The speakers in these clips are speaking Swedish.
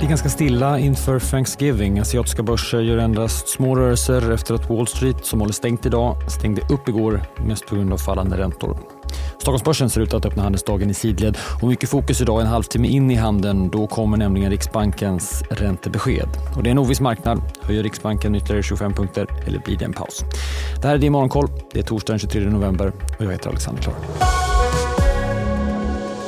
Det är ganska stilla inför Thanksgiving. Asiatiska börser gör endast små rörelser efter att Wall Street, som håller stängt idag, stängde upp igår mest på grund av fallande räntor. Stockholmsbörsen ser ut att öppna handelsdagen i sidled och mycket fokus idag en halvtimme in i handeln. Då kommer nämligen Riksbankens räntebesked. Och det är en oviss marknad. Höjer Riksbanken ytterligare 25 punkter eller blir det en paus? Det här är Din Morgonkoll. Det är torsdag den 23 november och jag heter Alexander Klar.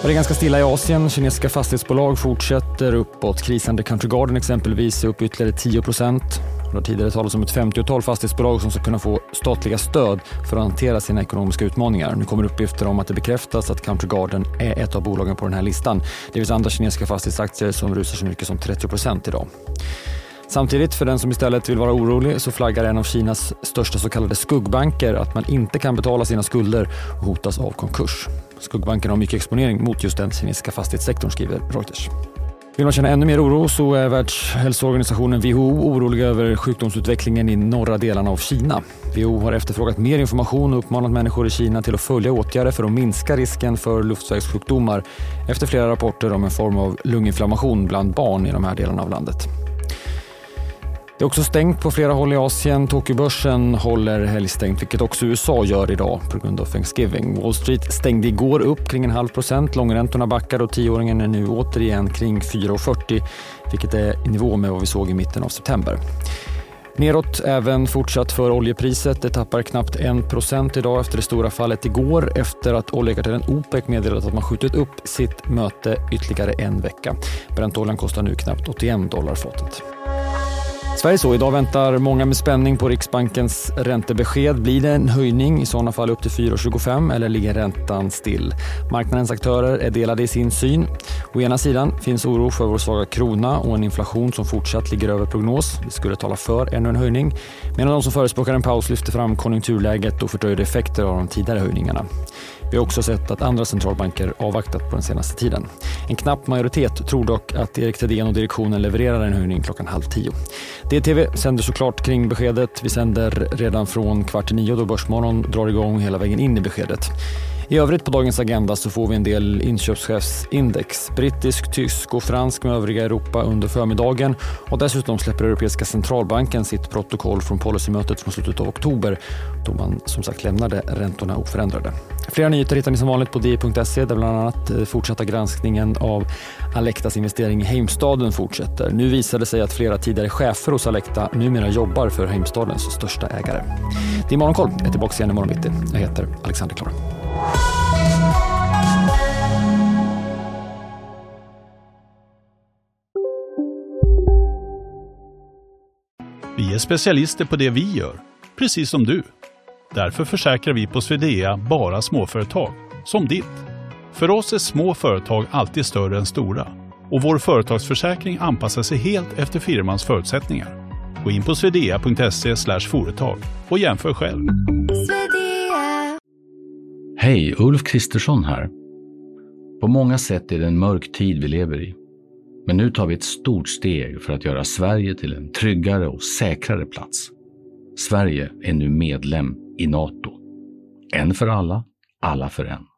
Det är ganska stilla i Asien. Kinesiska fastighetsbolag fortsätter uppåt. Krisande Country Garden exempelvis är upp ytterligare 10 procent. Det har tidigare talats om ett 50-tal fastighetsbolag som ska kunna få statliga stöd för att hantera sina ekonomiska utmaningar. Nu kommer uppgifter om att det bekräftas att Country Garden är ett av bolagen på den här listan. Det finns andra kinesiska fastighetsaktier som rusar så mycket som 30 procent idag. Samtidigt, för den som istället vill vara orolig, så flaggar en av Kinas största så kallade skuggbanker att man inte kan betala sina skulder och hotas av konkurs. Skuggbanken har mycket exponering mot just den kinesiska fastighetssektorn, skriver Reuters. Vill man känna ännu mer oro så är Världshälsoorganisationen WHO orolig över sjukdomsutvecklingen i norra delarna av Kina. WHO har efterfrågat mer information och uppmanat människor i Kina till att följa åtgärder för att minska risken för luftvägssjukdomar efter flera rapporter om en form av lunginflammation bland barn i de här delarna av landet. Det är också stängt på flera håll i Asien. Tokyobörsen håller helgstängt, vilket också USA gör idag på grund av Thanksgiving. Wall Street stängde igår upp kring en halv procent. Långräntorna backar och tioåringen är nu återigen kring 4,40 vilket är i nivå med vad vi såg i mitten av september. Neråt även fortsatt för oljepriset. Det tappar knappt 1% idag efter det stora fallet igår efter att oljekartellen OPEC meddelat att man skjutit upp sitt möte ytterligare en vecka. Brentoljan kostar nu knappt 81 dollar fatet. Sverige så. Idag väntar många med spänning på Riksbankens räntebesked. Blir det en höjning, i sådana fall upp till 4,25 eller ligger räntan still? Marknadens aktörer är delade i sin syn. Å ena sidan finns oro för vår svaga krona och en inflation som fortsatt ligger över prognos. Det skulle tala för ännu en höjning. Medan de som förespråkar en paus lyfter fram konjunkturläget och fördröjde effekter av de tidigare höjningarna. Vi har också sett att andra centralbanker avvaktat på den senaste tiden. En knapp majoritet tror dock att Erik Thedéen och direktionen levererar en höjning klockan halv tio. DTV sänder såklart kring beskedet. Vi sänder redan från kvart i nio då Börsmorgon drar igång hela vägen in i beskedet. I övrigt på dagens agenda så får vi en del inköpschefsindex. Brittisk, tysk och fransk med övriga Europa under förmiddagen. Och dessutom släpper Europeiska centralbanken sitt protokoll från policymötet från slutet av oktober då man som sagt lämnade räntorna oförändrade. Flera nyheter hittar ni som vanligt på di.se där bland annat eh, fortsatta granskningen av Alectas investering i Heimstaden fortsätter. Nu visar det sig att flera tidigare chefer hos Alecta numera jobbar för Heimstadens största ägare. Det är Morgonkoll. Jag är tillbaka igen imorgon bitti. Jag heter Alexander Klar. Vi är specialister på det vi gör, precis som du. Därför försäkrar vi på Swedea bara småföretag, som ditt. För oss är små företag alltid större än stora och vår företagsförsäkring anpassar sig helt efter firmans förutsättningar. Gå in på swedea.se företag och jämför själv. Hej, Ulf Kristersson här. På många sätt är det en mörk tid vi lever i. Men nu tar vi ett stort steg för att göra Sverige till en tryggare och säkrare plats. Sverige är nu medlem i Nato. En för alla, alla för en.